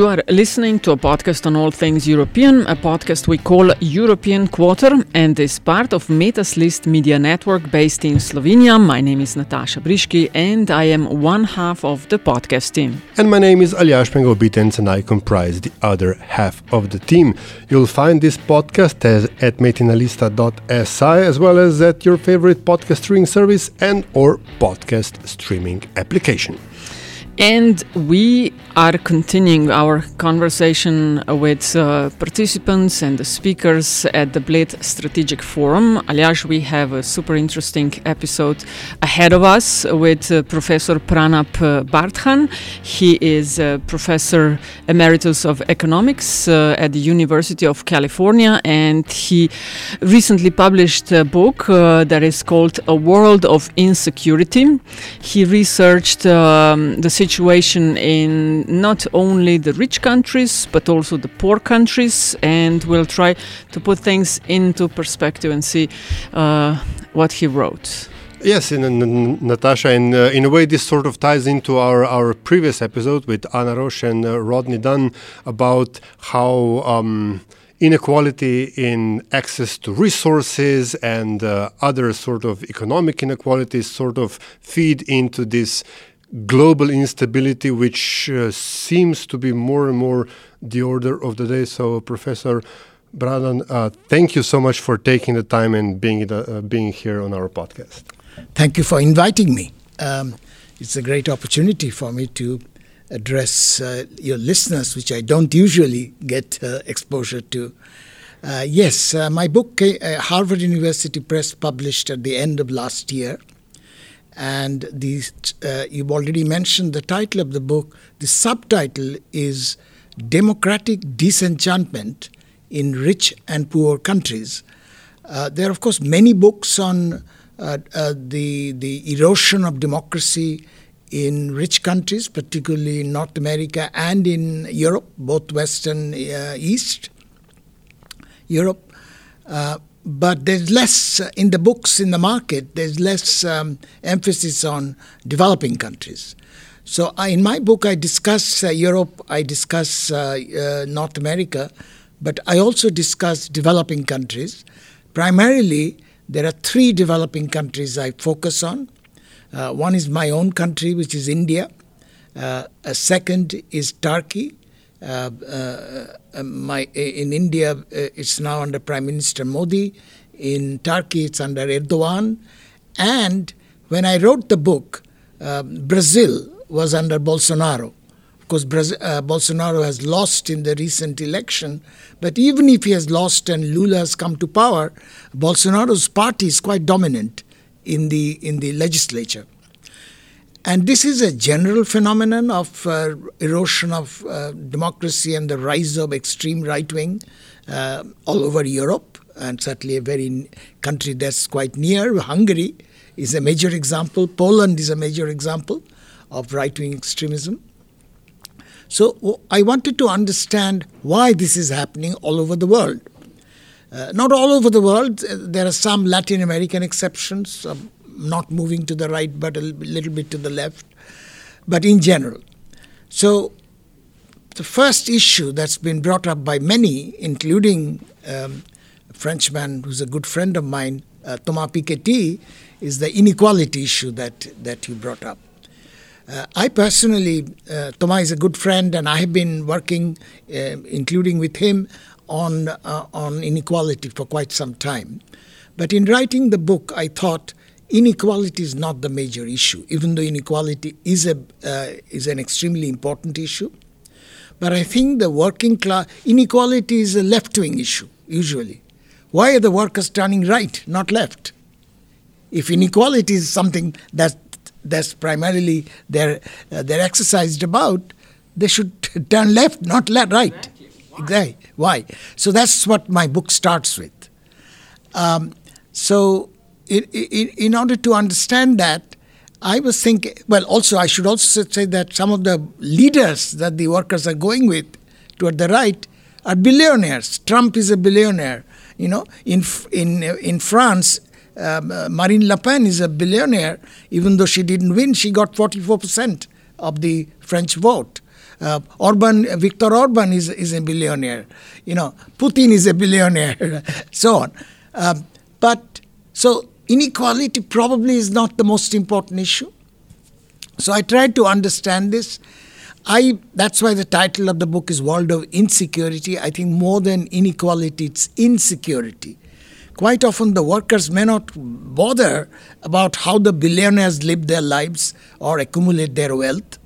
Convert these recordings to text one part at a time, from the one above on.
You are listening to a podcast on all things European, a podcast we call European Quarter, and is part of Metina Lista Media Network based in Slovenia. My name is Nataša Briški, and I am one half of the podcast team. And my name is Aljaž Pengov Bitenc and I comprise the other half of the team. You'll find this podcast as at metinalista.si as well as at your favorite podcast streaming service and or podcast streaming application. And we are continuing our conversation with uh, participants and the speakers at the Bled Strategic Forum. Aljaž, we have a super interesting episode ahead of us with uh, Professor Pranab uh, Bardhan. He is a professor emeritus of economics uh, at the University of California, and he recently published a book uh, that is called A World of Insecurity. He researched um, the situation in not only the rich countries but also the poor countries, and we'll try to put things into perspective and see uh, what he wrote. Yes, in, in, Nataša, and uh, in a way, this sort of ties into our, our previous episode with Anna Roche and uh, Rodney Dunn about how um, inequality in access to resources and uh, other sort of economic inequalities sort of feed into this global instability, which uh, seems to be more and more the order of the day. So, Professor. Bardhan, uh, thank you so much for taking the time and being uh, being here on our podcast. Thank you for inviting me. Um, it's a great opportunity for me to address uh, your listeners, which I don't usually get uh, exposure to. Uh, yes, my book, Harvard University Press, published at the end of last year. And the, uh, you've already mentioned the title of the book. The subtitle is Democratic Disenchantment in Rich and Poor Countries. there are, of course, many books on uh, uh, the the erosion of democracy in rich countries, particularly in North America and in Europe, both West and uh, East Europe. But there's less in the books in the market. There's less um, emphasis on developing countries. So I, in my book, I discuss Europe, I discuss North America, but I also discuss developing countries, primarily there are three developing countries I focus on. Uh, one is my own country, which is India. Uh, a second is Turkey. Uh, uh, uh, my, uh, in India, it's now under Prime Minister Modi. In Turkey, it's under Erdogan. And when I wrote the book, um, Brazil was under Bolsonaro. Of course, Bolsonaro has lost in the recent election, but even if he has lost and Lula has come to power, Bolsonaro's party is quite dominant in the in the legislature. And this is a general phenomenon of uh, erosion of uh, democracy and the rise of extreme right wing uh, all over Europe, and certainly a very country that's quite near. Hungary is a major example. Poland is a major example of right wing extremism. So I wanted to understand why this is happening all over the world. Uh, not all over the world. There are some Latin American exceptions, uh, not moving to the right but a little bit to the left, but in general. So the first issue that's been brought up by many, including um, a Frenchman who's a good friend of mine, uh, Thomas Piketty, is the inequality issue that, that you brought up. Uh, I personally, uh, Thomas is a good friend, and I have been working, uh, including with him, on uh, on inequality for quite some time. But in writing the book, I thought inequality is not the major issue, even though inequality is a uh, is an extremely important issue. But I think the working class inequality is a left wing issue usually. Why are the workers turning right, not left? If inequality is something that that's primarily they're, uh, they're exercised about, they should turn left, not left, right. Exactly. Why? So that's what my book starts with. Um, so, in, in, order to understand that, I was thinking, well, also, I should also say that some of the leaders that the workers are going with toward the right are billionaires. Trump is a billionaire. You know, in, in, in France, um, uh, Marine Le Pen is a billionaire. Even though she didn't win, she got 44% of the French vote. Uh, Orban, Viktor Orban is, is a billionaire. You know, Putin is a billionaire, so on. Um, but so inequality probably is not the most important issue. So I tried to understand this. I that's why the title of the book is World of Insecurity. I think more than inequality, it's insecurity. Quite often, the workers may not bother about how the billionaires live their lives or accumulate their wealth,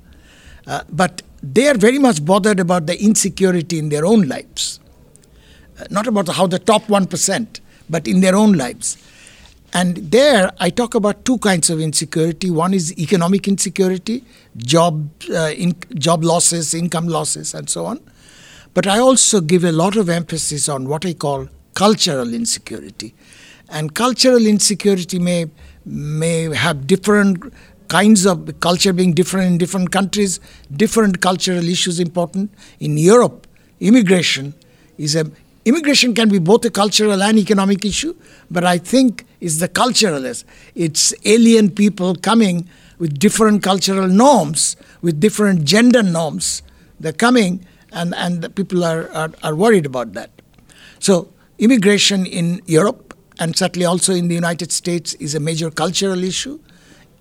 uh, but they are very much bothered about the insecurity in their own lives. Uh, not about how the top 1%, but in their own lives. And there, I talk about two kinds of insecurity. One is economic insecurity, job, uh, in, job losses, income losses, and so on. But I also give a lot of emphasis on what I call cultural insecurity. And cultural insecurity may, may have different kinds of culture being different in different countries, different cultural issues important. In Europe, immigration is a immigration can be both a cultural and economic issue, but I think it's the culturalist. It's alien people coming with different cultural norms, with different gender norms. They're coming, and, and people are, are, are worried about that. So Immigration in Europe and certainly also in the United States is a major cultural issue.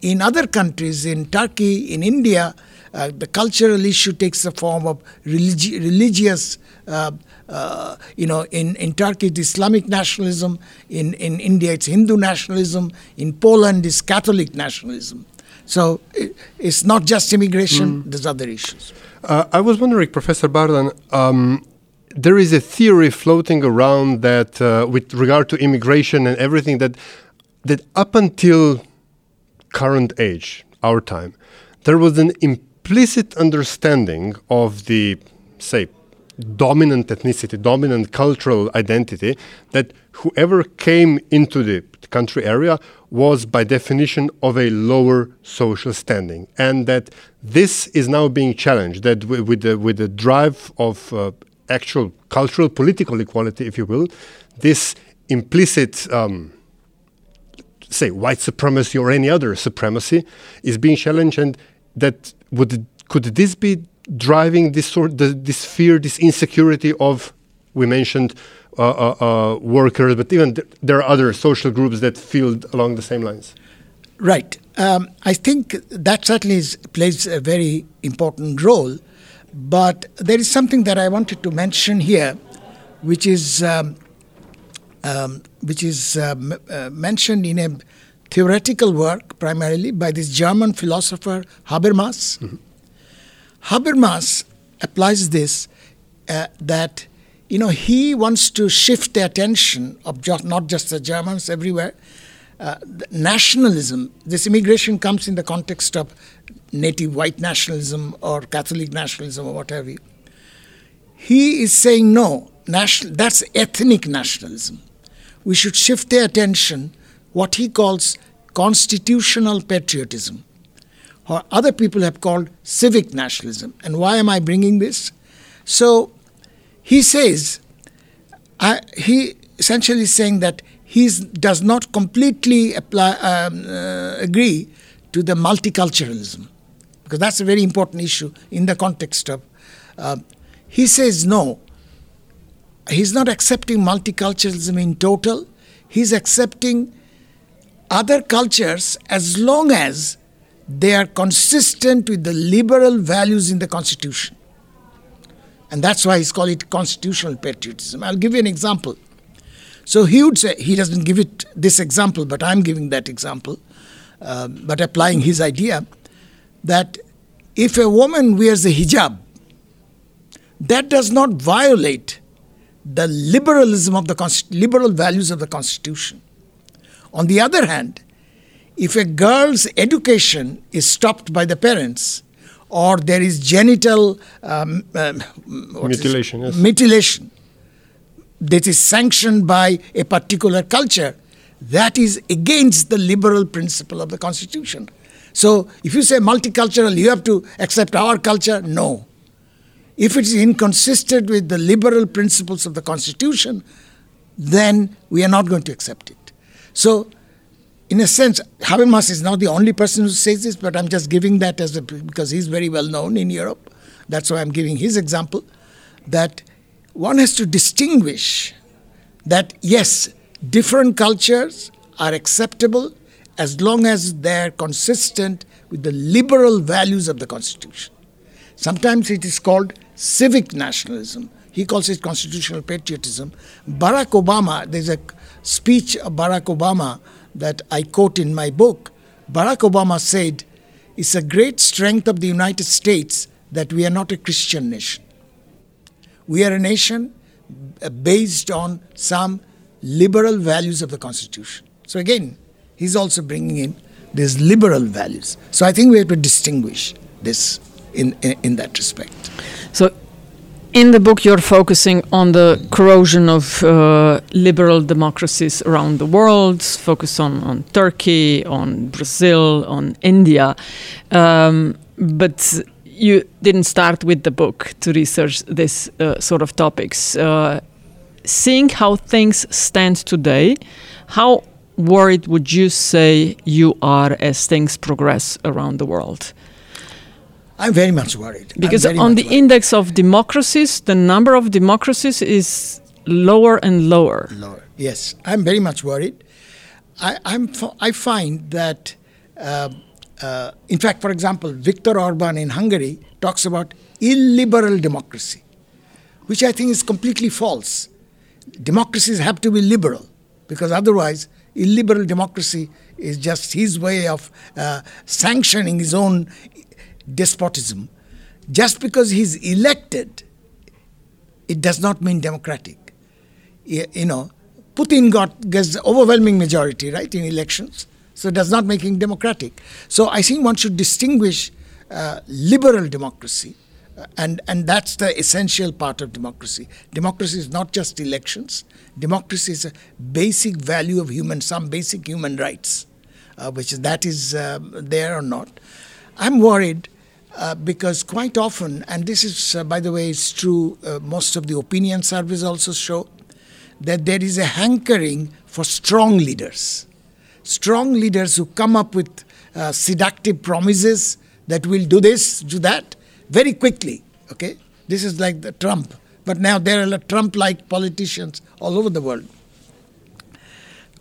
In other countries, in Turkey, in India, uh, the cultural issue takes the form of religi- religious, uh, uh, you know, in, in Turkey it's Islamic nationalism, in, in India it's Hindu nationalism, in Poland it's Catholic nationalism. So it, it's not just immigration, mm. there's other issues. Uh, I was wondering, Professor Bardhan, um, there is a theory floating around that uh, with regard to immigration and everything that that up until current age our time there was an implicit understanding of the say dominant ethnicity dominant cultural identity that whoever came into the country area was by definition of a lower social standing and that this is now being challenged that with the with the drive of uh, actual cultural political equality, if you will, this implicit, um, say, white supremacy or any other supremacy is being challenged, and that would could this be driving this sort, the, this fear, this insecurity of we mentioned uh, uh, uh, workers, but even th there are other social groups that feel along the same lines. Right. Um, I think that certainly is, plays a very important role but there is something that I wanted to mention here, which is um, um, which is uh, uh, mentioned in a theoretical work primarily by this German philosopher Habermas. Mm-hmm. Habermas applies this uh, that you know he wants to shift the attention of not just the Germans everywhere. Uh, nationalism, this immigration comes in the context of native white nationalism or Catholic nationalism or whatever. He is saying no, national, that's ethnic nationalism. We should shift their attention what he calls constitutional patriotism, or other people have called civic nationalism. And why am I bringing this? So he says, I, he essentially saying that he does not completely apply, um, uh, agree to the multiculturalism because that's a very important issue in the context of. Uh, he says no. He's not accepting multiculturalism in total. He's accepting other cultures as long as they are consistent with the liberal values in the Constitution. And that's why he's called it constitutional patriotism. I'll give you an example. So he would say, he doesn't give it this example, but I'm giving that example, uh, but applying his idea that if a woman wears a hijab, that does not violate the liberalism of the liberal values of the constitution. On the other hand, if a girl's education is stopped by the parents, or there is genital um, um, mutilation, yes. mutilation that is sanctioned by a particular culture, that is against the liberal principle of the constitution. So if you say multicultural, you have to accept our culture. No. If it is inconsistent with the liberal principles of the constitution, then we are not going to accept it. So in a sense, Habermas is not the only person who says this, but I'm just giving that as a, because he's very well known in Europe. That's why I'm giving his example. That one has to distinguish that yes, different cultures are acceptable as long as they're consistent with the liberal values of the Constitution. Sometimes it is called civic nationalism. He calls it constitutional patriotism. Barack Obama, there's a speech of Barack Obama that I quote in my book, Barack Obama said, It's a great strength of the United States that we are not a Christian nation. We are a nation uh, based on some liberal values of the Constitution. So again, he's also bringing in these liberal values. So I think we have to distinguish this in, in, in that respect. So in the book, you're focusing on the corrosion of uh, liberal democracies around the world, focus on, on Turkey, on Brazil, on India. Um, but you didn't start with the book to research this uh, sort of topics. Uh, seeing how things stand today, how worried would you say you are as things progress around the world? I'm very much worried. Because on the worried. index of democracies, the number of democracies is lower and lower. Lower. Yes, I'm very much worried. I, am I find that, uh, uh, in fact, for example, Viktor Orban in Hungary talks about illiberal democracy, which I think is completely false. Democracies have to be liberal, because otherwise, illiberal democracy is just his way of uh, sanctioning his own despotism. Just because he's elected, it does not mean democratic. You know, Putin got gets overwhelming majority, right, in elections. So it does not make him democratic. So I think one should distinguish uh, liberal democracy, uh, and and that's the essential part of democracy. Democracy is not just elections. Democracy is a basic value of human, some basic human rights, uh, which that is uh, there or not. I'm worried uh, because quite often, and this is, uh, by the way, it's true, uh, most of the opinion surveys also show that there is a hankering for strong leaders. Strong leaders who come up with uh, seductive promises that will do this, do that, very quickly. Okay? This is like the Trump. But now there are Trump like politicians all over the world.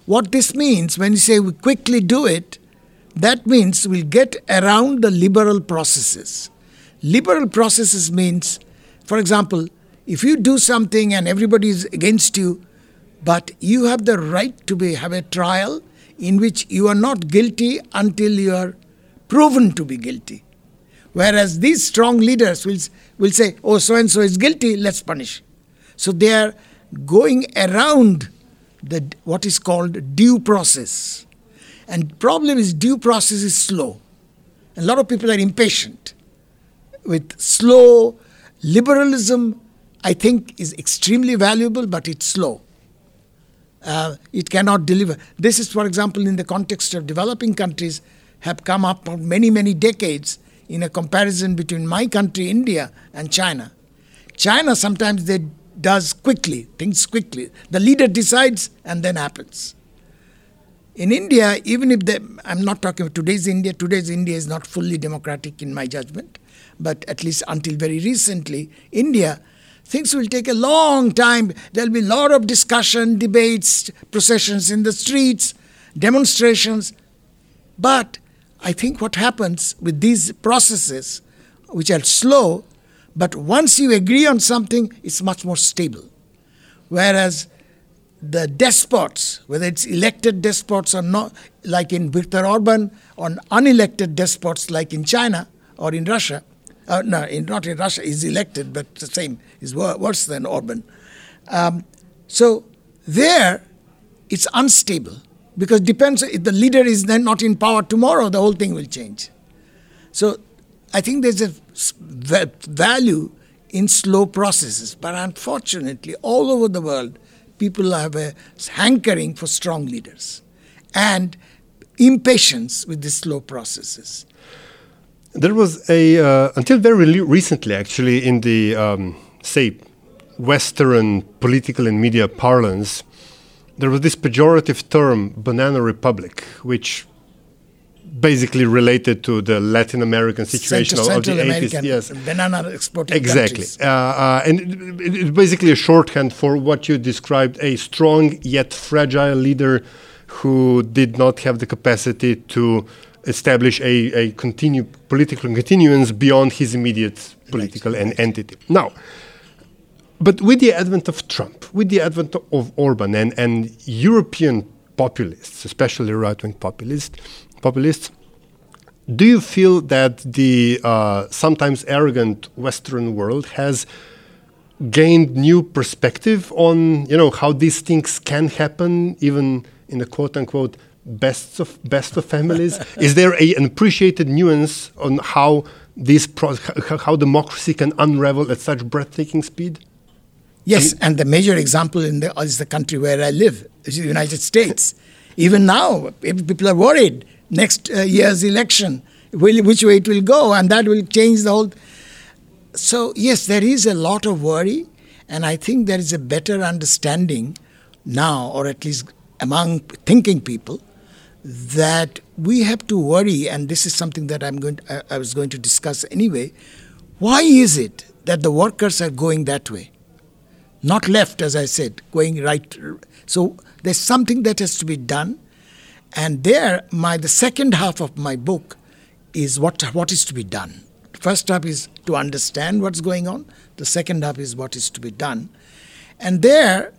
What this means when you say we quickly do it, that means we'll get around the liberal processes. Liberal processes means, for example, if you do something and everybody is against you, but you have the right to be, have a trial in which you are not guilty until you are proven to be guilty. Whereas these strong leaders will, will say, oh, so and so is guilty, let's punish. So they are going around the, what is called due process. And problem is due process is slow. A lot of people are impatient. With slow liberalism, I think is extremely valuable, but it's slow. Uh, it cannot deliver. This is, for example, in the context of developing countries, have come up for many, many decades in a comparison between my country, India, and China. China sometimes they does quickly, things quickly. The leader decides and then happens. In India, even if they, I'm not talking about today's India, today's India is not fully democratic in my judgment, but at least until very recently, India, things will take a long time. There'll be a lot of discussion, debates, processions in the streets, demonstrations. But I think what happens with these processes, which are slow, but once you agree on something, it's much more stable. Whereas the despots, whether it's elected despots or not, like in Viktor Orban, or unelected despots like in China or in Russia, uh, no, in, not in Russia, he's elected, but the same, is wor- worse than Orban. Um, so there, it's unstable. Because depends if the leader is then not in power tomorrow, the whole thing will change. So I think there's a value in slow processes, but unfortunately, all over the world, people have a hankering for strong leaders and impatience with the slow processes. There was a uh, until very recently, actually, in the um, say Western political and media parlance, there was this pejorative term, banana republic, which basically related to the Latin American situation Central, of, the American 80s. Yes, banana exporting exactly. Uh, uh, and it, it's basically a shorthand for what you described: a strong yet fragile leader who did not have the capacity to establish a, a continue political continuance beyond his immediate political right. entity. Now, but with the advent of Trump, with the advent of Orban and, and European populists, especially right wing populists, populists, do you feel that the uh, sometimes arrogant Western world has gained new perspective on you know how these things can happen, even in the quote unquote best of best of families? Is there a, an appreciated nuance on how this how democracy can unravel at such breathtaking speed? Yes, and the major example in the, is the country where I live, which is the United States. Even now, people are worried next uh, year's election, will, which way it will go, and that will change the whole. So, yes, there is a lot of worry, and I think there is a better understanding now, or at least among thinking people, that we have to worry, and this is something that I'm going to, I, I was going to discuss anyway. Why is it that the workers are going that way? not left, as I said, going right. So there's something that has to be done. And there, my the second half of my book is what what is to be done. First half is to understand what's going on. The second half is what is to be done. And there,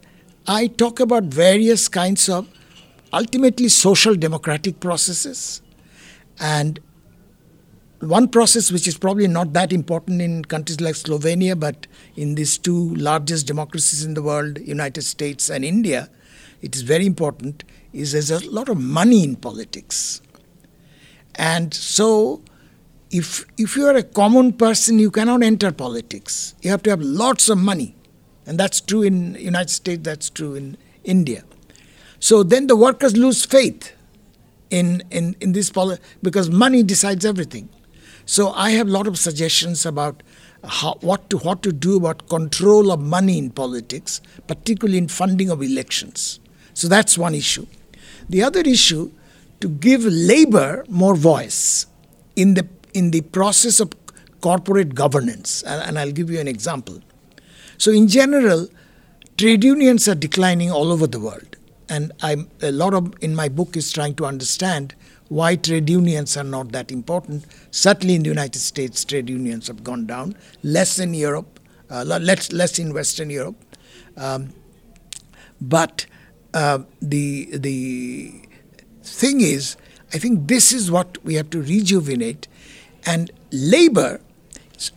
I talk about various kinds of ultimately social democratic processes and one process which is probably not that important in countries like Slovenia, but in these two largest democracies in the world, United States and India, it is very important, is there's a lot of money in politics. And so if if you are a common person, you cannot enter politics. You have to have lots of money. And that's true in United States, that's true in India. So then the workers lose faith in, in, in this policy because money decides everything. So I have a lot of suggestions about how, what to what to do about control of money in politics, particularly in funding of elections. So that's one issue. The other issue to give labor more voice in the in the process of corporate governance, and, and I'll give you an example. So in general, trade unions are declining all over the world, and I'm a lot of in my book is trying to understand why trade unions are not that important. Certainly in the United States, trade unions have gone down, less in Europe, uh, less, less in Western Europe. Um, but uh, the, the thing is, I think this is what we have to rejuvenate. And labor,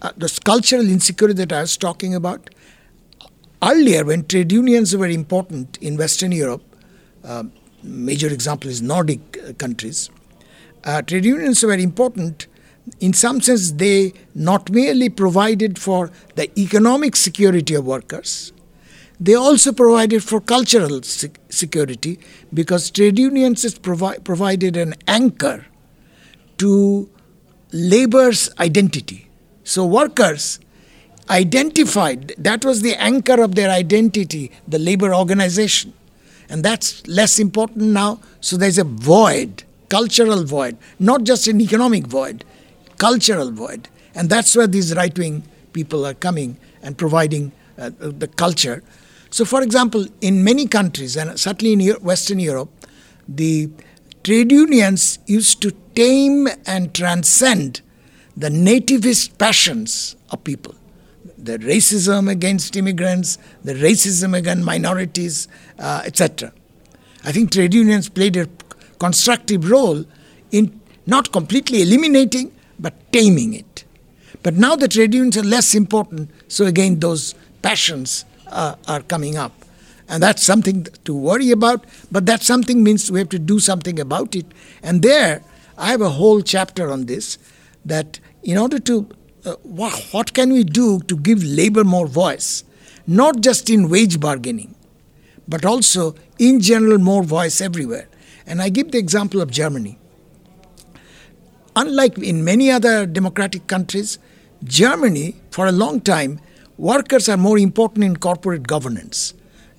uh, the cultural insecurity that I was talking about, earlier when trade unions were important in Western Europe, uh, major example is Nordic uh, countries, uh, trade unions were important. In some sense, they not merely provided for the economic security of workers, they also provided for cultural security because trade unions provi- provided an anchor to labor's identity. So, workers identified that was the anchor of their identity, the labor organization. And that's less important now. So, there's a void cultural void, not just an economic void, cultural void. And that's where these right wing people are coming and providing uh, the culture. So, for example, in many countries, and certainly in Western Europe, the trade unions used to tame and transcend the nativist passions of people the racism against immigrants, the racism against minorities, uh, etc. I think trade unions played a constructive role in not completely eliminating but taming it. But now the trade unions are less important, so again those passions uh, are coming up. And that's something to worry about, but that something means we have to do something about it. And there, I have a whole chapter on this that in order to, uh, what, what can we do to give labor more voice? Not just in wage bargaining, but also in general more voice everywhere. And I give the example of Germany. Unlike in many other democratic countries, Germany, for a long time, workers are more important in corporate governance.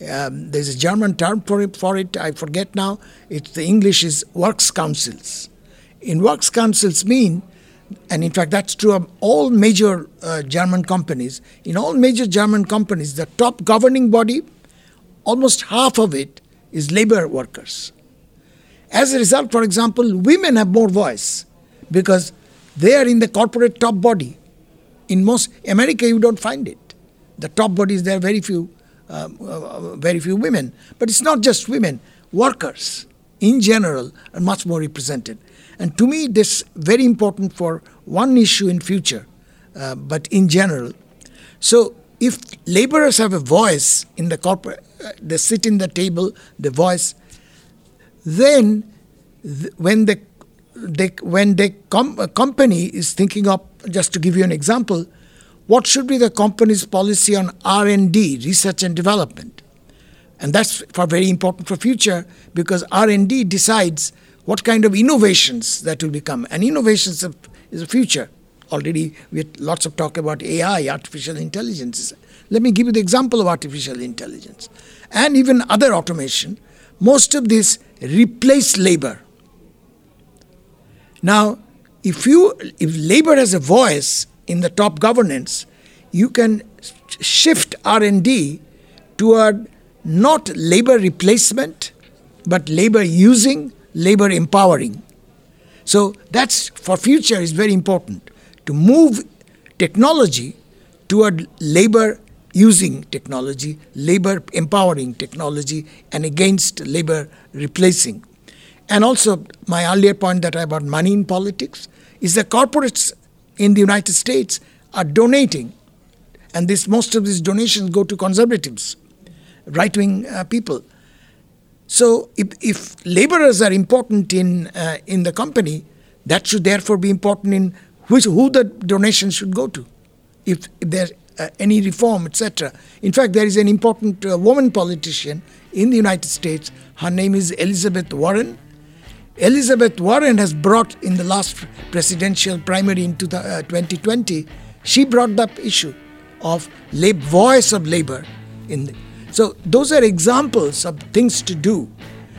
Um, there's a German term for it, for it, I forget now. It's the English is works councils. In works councils mean, and in fact that's true of all major uh, German companies. In all major German companies, the top governing body, almost half of it is labor workers. As a result, for example, women have more voice because they are in the corporate top body. In most America, you don't find it. The top bodies there are very few, uh, uh, very few women. But it's not just women. Workers, in general, are much more represented. And to me, this very important for one issue in future, uh, but in general. So if laborers have a voice in the corporate, uh, they sit in the table, the voice, then th- when the they, when the com- company is thinking of just to give you an example what should be the company's policy on r&d research and development? And that's for very important for future because r&d decides what kind of innovations that will become. And innovations is a future. Already we had lots of talk about ai artificial intelligence. Let me give you the example of artificial intelligence. And even other automation. Most of this replace labor. Now, if you if labor has a voice in the top governance, you can shift R&D toward not labor replacement, but labor using, labor empowering. So that's for future is very important to move technology toward labor using technology, labor empowering technology, and against labor replacing. And also, my earlier point that I about money in politics is the corporates in the United States are donating, and this most of these donations go to conservatives, right wing uh, people. So, if, if laborers are important in uh, in the company, that should therefore be important in which who the donation should go to, if, if there's uh, any reform, etc. In fact, there is an important uh, woman politician in the United States. Her name is Elizabeth Warren Elizabeth Warren has brought in the last presidential primary in 2020, uh, she brought the issue of lab, voice of labor. In the, so those are examples of things to do.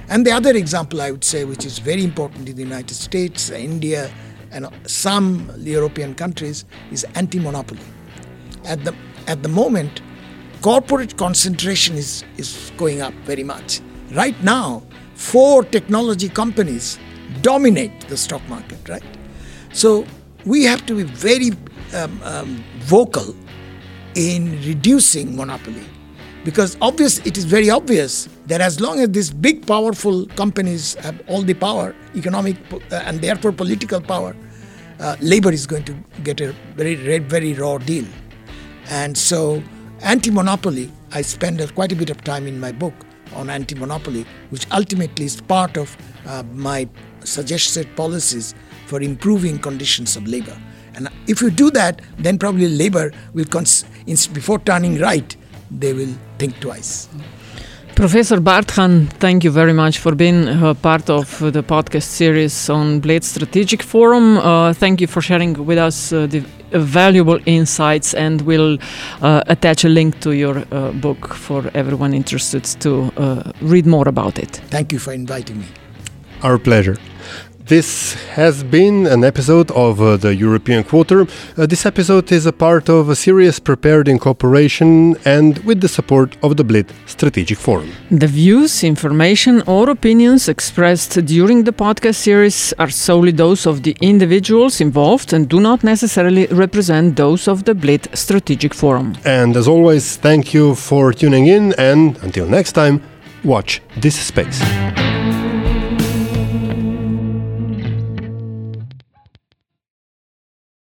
And the other example I would say, which is very important in the United States, India, and some European countries, is anti-monopoly. At the at the moment, corporate concentration is, is going up very much. Right now, four technology companies dominate the stock market, right? So we have to be very um, um, vocal in reducing monopoly because obvious it is very obvious that as long as these big powerful companies have all the power economic uh, and therefore political power uh, labor is going to get a very very raw deal and so anti-monopoly i spend quite a bit of time in my book on anti monopoly, which ultimately is part of uh, my suggested policies for improving conditions of labor. And if you do that, then probably labor will, cons- before turning right, they will think twice. Professor Bardhan, thank you very much for being uh, part of the podcast series on Bled Strategic Forum. Uh, thank you for sharing with us uh, the valuable insights, and we'll uh, attach a link to your uh, book for everyone interested to uh, read more about it. Thank you for inviting me. Our pleasure. This has been an episode of uh, the European Quarter. Uh, this episode is a part of a series prepared in cooperation and with the support of the Bled Strategic Forum. The views, information, or opinions expressed during the podcast series are solely those of the individuals involved and do not necessarily represent those of the Bled Strategic Forum. And as always, thank you for tuning in, and until next time, watch this space.